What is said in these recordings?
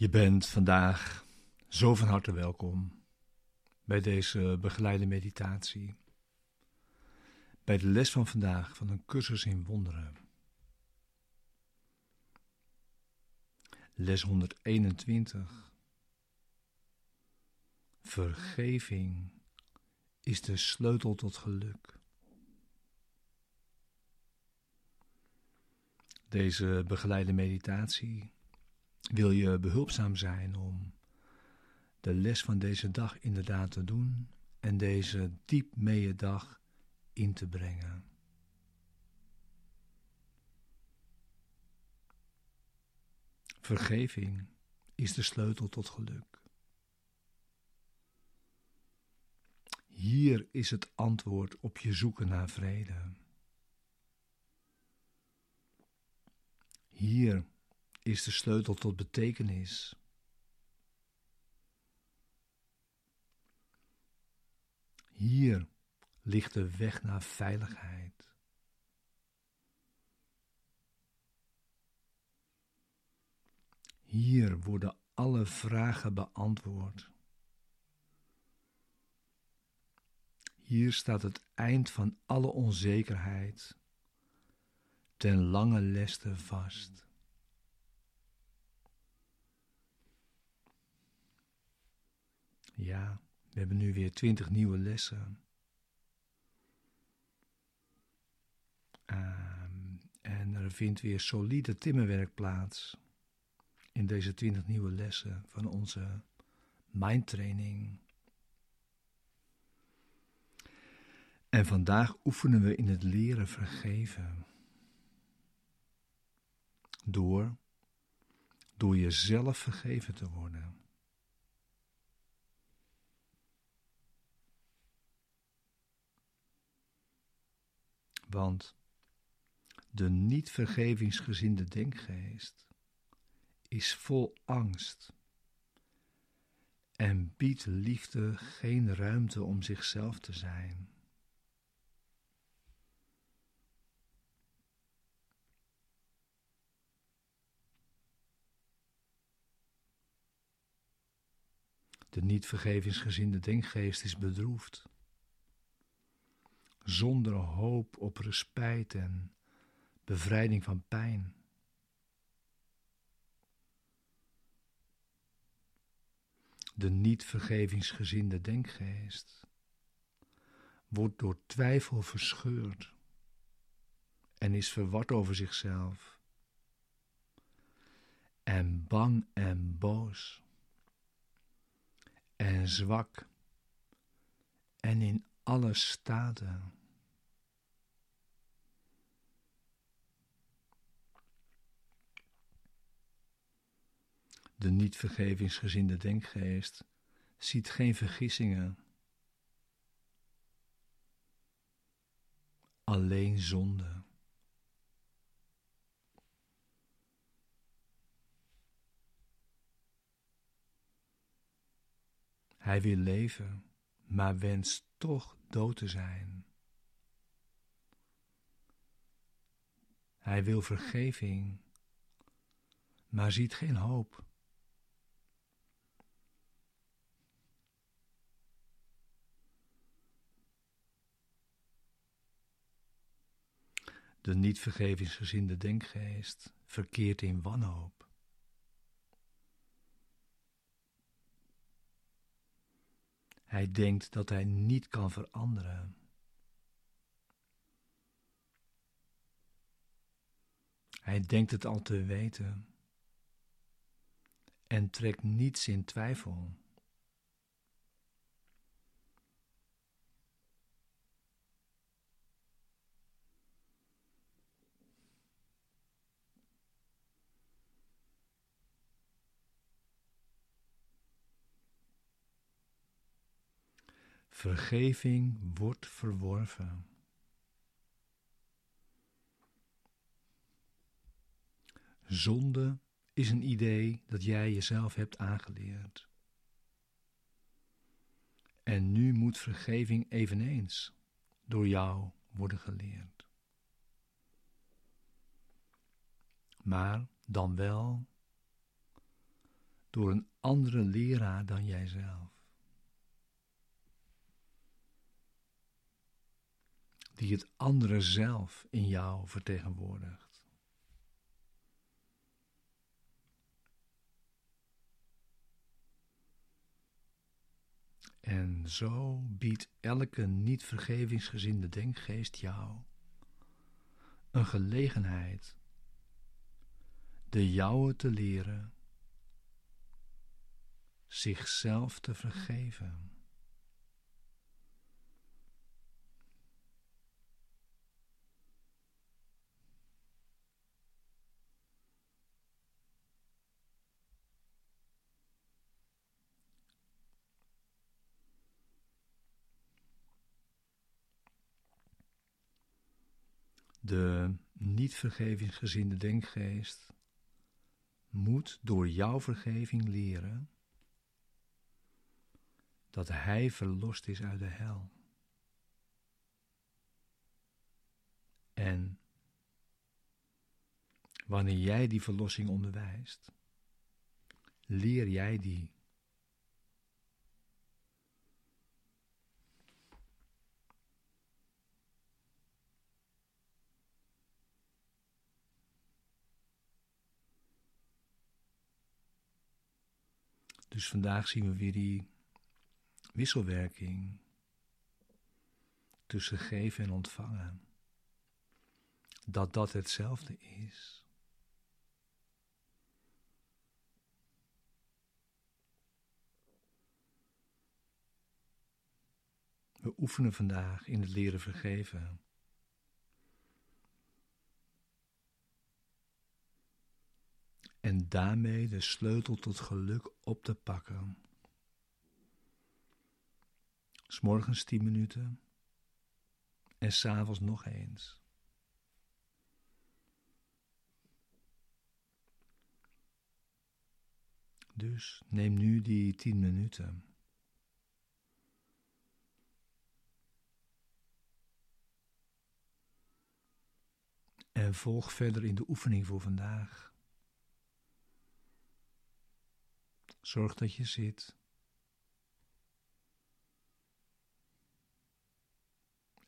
Je bent vandaag zo van harte welkom bij deze begeleide meditatie. Bij de les van vandaag van een cursus in wonderen. Les 121. Vergeving is de sleutel tot geluk. Deze begeleide meditatie wil je behulpzaam zijn om de les van deze dag inderdaad te doen en deze diep mee dag in te brengen. Vergeving is de sleutel tot geluk. Hier is het antwoord op je zoeken naar vrede. Hier is de sleutel tot betekenis. Hier ligt de weg naar veiligheid. Hier worden alle vragen beantwoord. Hier staat het eind van alle onzekerheid ten lange leste vast. Ja, we hebben nu weer twintig nieuwe lessen. Ehm, en er vindt weer solide timmerwerk plaats in deze twintig nieuwe lessen van onze mindtraining. En vandaag oefenen we in het leren vergeven. Door, door jezelf vergeven te worden. Want de niet vergevingsgezinde denkgeest is vol angst en biedt liefde geen ruimte om zichzelf te zijn. De niet vergevingsgezinde denkgeest is bedroefd zonder hoop op respijt en bevrijding van pijn. De niet vergevingsgezinde denkgeest wordt door twijfel verscheurd en is verward over zichzelf en bang en boos en zwak en in alle staten. De niet vergevingsgezinde denkgeest ziet geen vergissingen, alleen zonde. Hij wil leven, maar wenst toch dood te zijn. Hij wil vergeving, maar ziet geen hoop. De niet vergevingsgezinde denkgeest verkeert in wanhoop. Hij denkt dat hij niet kan veranderen. Hij denkt het al te weten en trekt niets in twijfel. Vergeving wordt verworven. Zonde is een idee dat jij jezelf hebt aangeleerd. En nu moet vergeving eveneens door jou worden geleerd. Maar dan wel door een andere leraar dan jijzelf. Die het andere zelf in jou vertegenwoordigt. En zo biedt elke niet vergevingsgezinde denkgeest jou een gelegenheid de jouwe te leren zichzelf te vergeven. De niet vergevingsgezinde denkgeest moet door jouw vergeving leren dat hij verlost is uit de hel. En wanneer jij die verlossing onderwijst, leer jij die Dus vandaag zien we weer die wisselwerking tussen geven en ontvangen. Dat dat hetzelfde is. We oefenen vandaag in het leren vergeven. En daarmee de sleutel tot geluk op te pakken. S'morgens tien minuten en s'avonds nog eens. Dus neem nu die tien minuten. En volg verder in de oefening voor vandaag. Zorg dat je zit.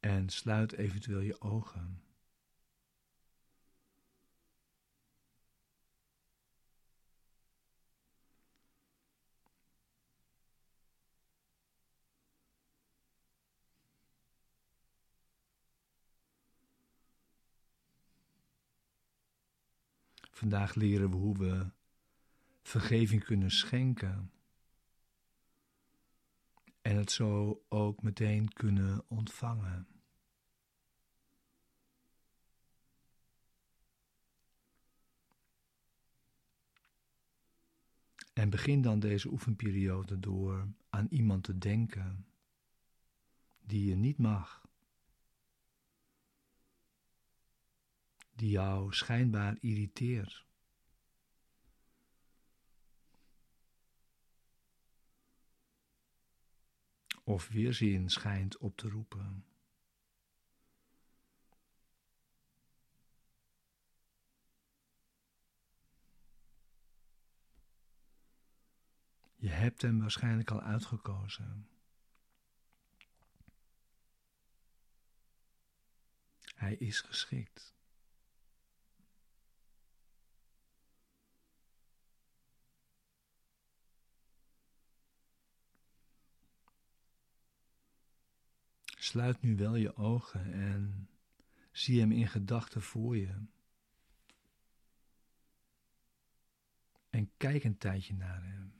En sluit eventueel je ogen. Vandaag leren we hoe we vergeving kunnen schenken. En het zo ook meteen kunnen ontvangen. En begin dan deze oefenperiode door aan iemand te denken die je niet mag, die jou schijnbaar irriteert. Of weerzin schijnt op te roepen. Je hebt hem waarschijnlijk al uitgekozen. Hij is geschikt. Sluit nu wel je ogen en zie hem in gedachten voor je. En kijk een tijdje naar hem.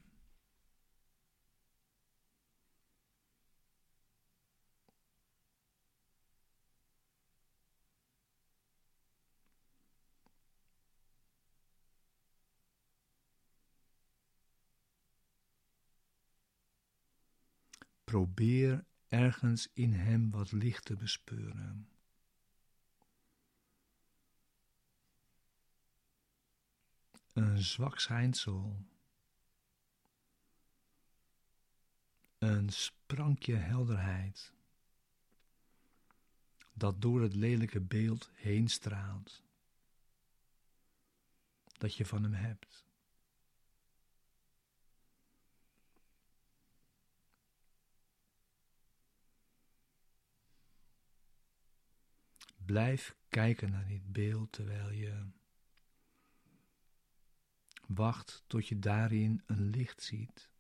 Probeer ergens in hem wat licht te bespeuren. Een zwak schijnsel. Een sprankje helderheid dat door het lelijke beeld heen straalt, dat je van hem hebt. Blijf kijken naar dit beeld terwijl je wacht tot je daarin een licht ziet.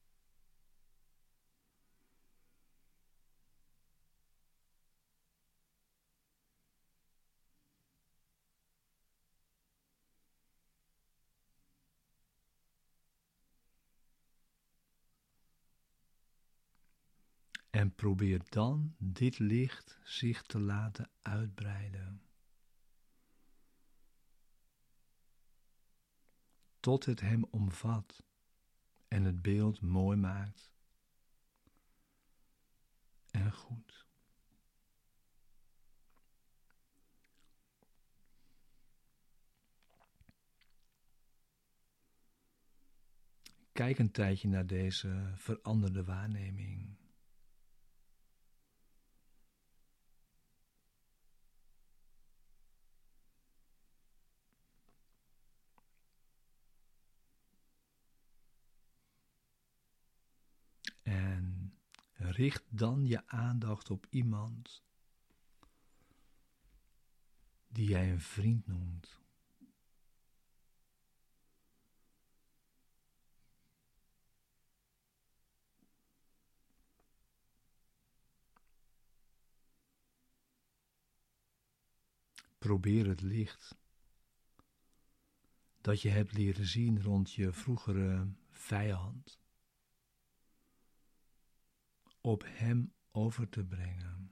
En probeer dan dit licht zich te laten uitbreiden. Tot het hem omvat en het beeld mooi maakt en goed. Kijk een tijdje naar deze veranderde waarneming. Richt dan je aandacht op iemand die jij een vriend noemt. Probeer het licht dat je hebt leren zien rond je vroegere vijand op Hem over te brengen.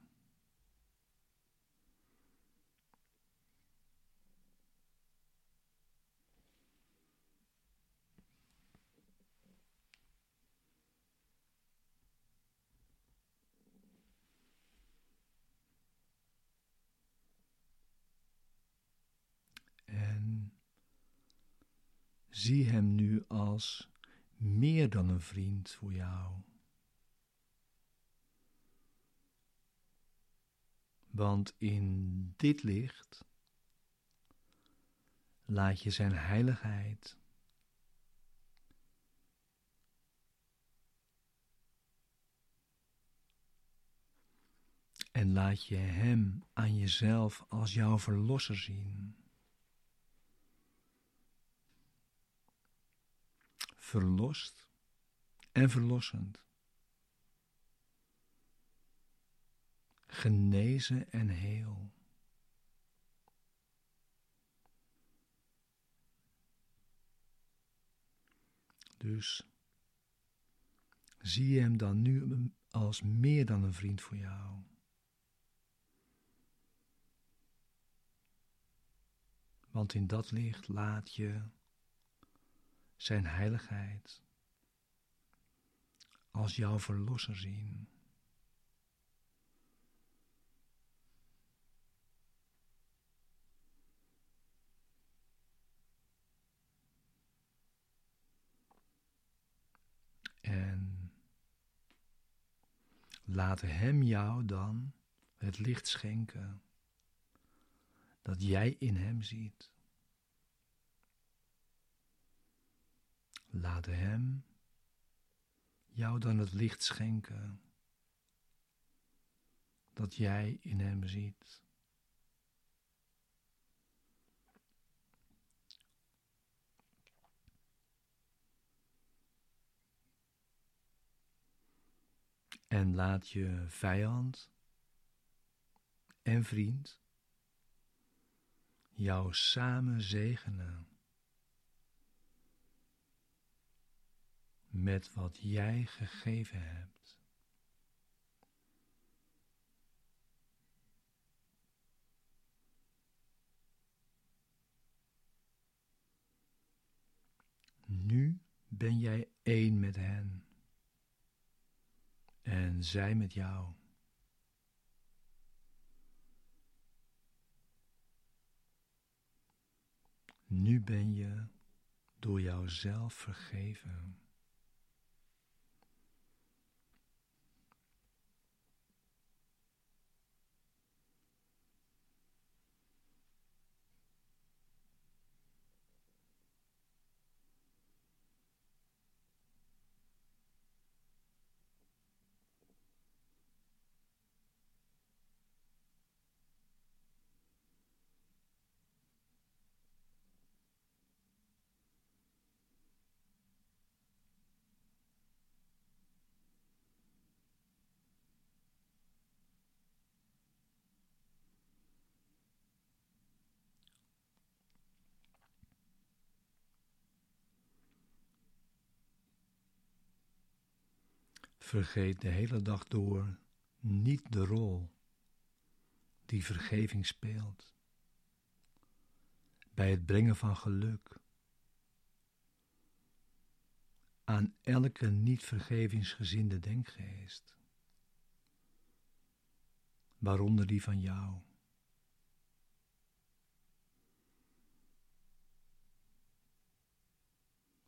En zie Hem nu als meer dan een vriend voor jou. Want in dit licht laat je zijn heiligheid en laat je Hem aan jezelf als jouw verlosser zien. Verlost en verlossend. Genezen en heel. Dus zie je hem dan nu als meer dan een vriend voor jou. Want in dat licht laat je zijn heiligheid als jouw verlosser zien. En laat Hem jou dan het licht schenken dat jij in Hem ziet. Laat Hem jou dan het licht schenken dat jij in Hem ziet. En laat je vijand en vriend jou samen zegenen met wat jij gegeven hebt. Nu ben jij één met hen en zij met jou. Nu ben je door jouzelf vergeven. Vergeet de hele dag door niet de rol die vergeving speelt. Bij het brengen van geluk. Aan elke niet vergevingsgezinde denkgeest, waaronder die van jou.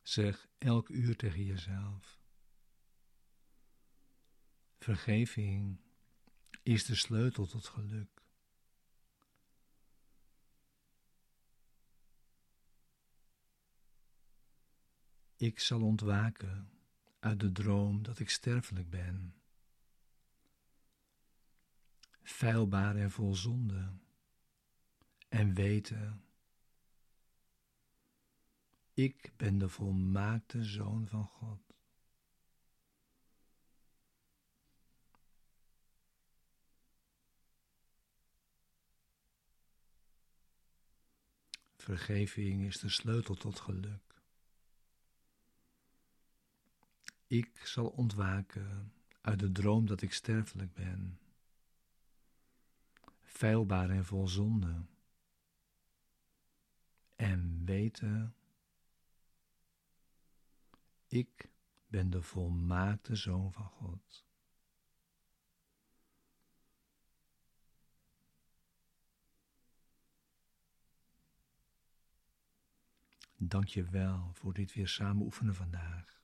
Zeg elk uur tegen jezelf: Vergeving is de sleutel tot geluk. Ik zal ontwaken uit de droom dat ik sterfelijk ben, feilbaar en vol zonde, en weten, ik ben de volmaakte zoon van God. Vergeving is de sleutel tot geluk. Ik zal ontwaken uit de droom dat ik sterfelijk ben, feilbaar en vol zonde, en weten, ik ben de volmaakte zoon van God. Dank je wel voor dit weer samen oefenen vandaag.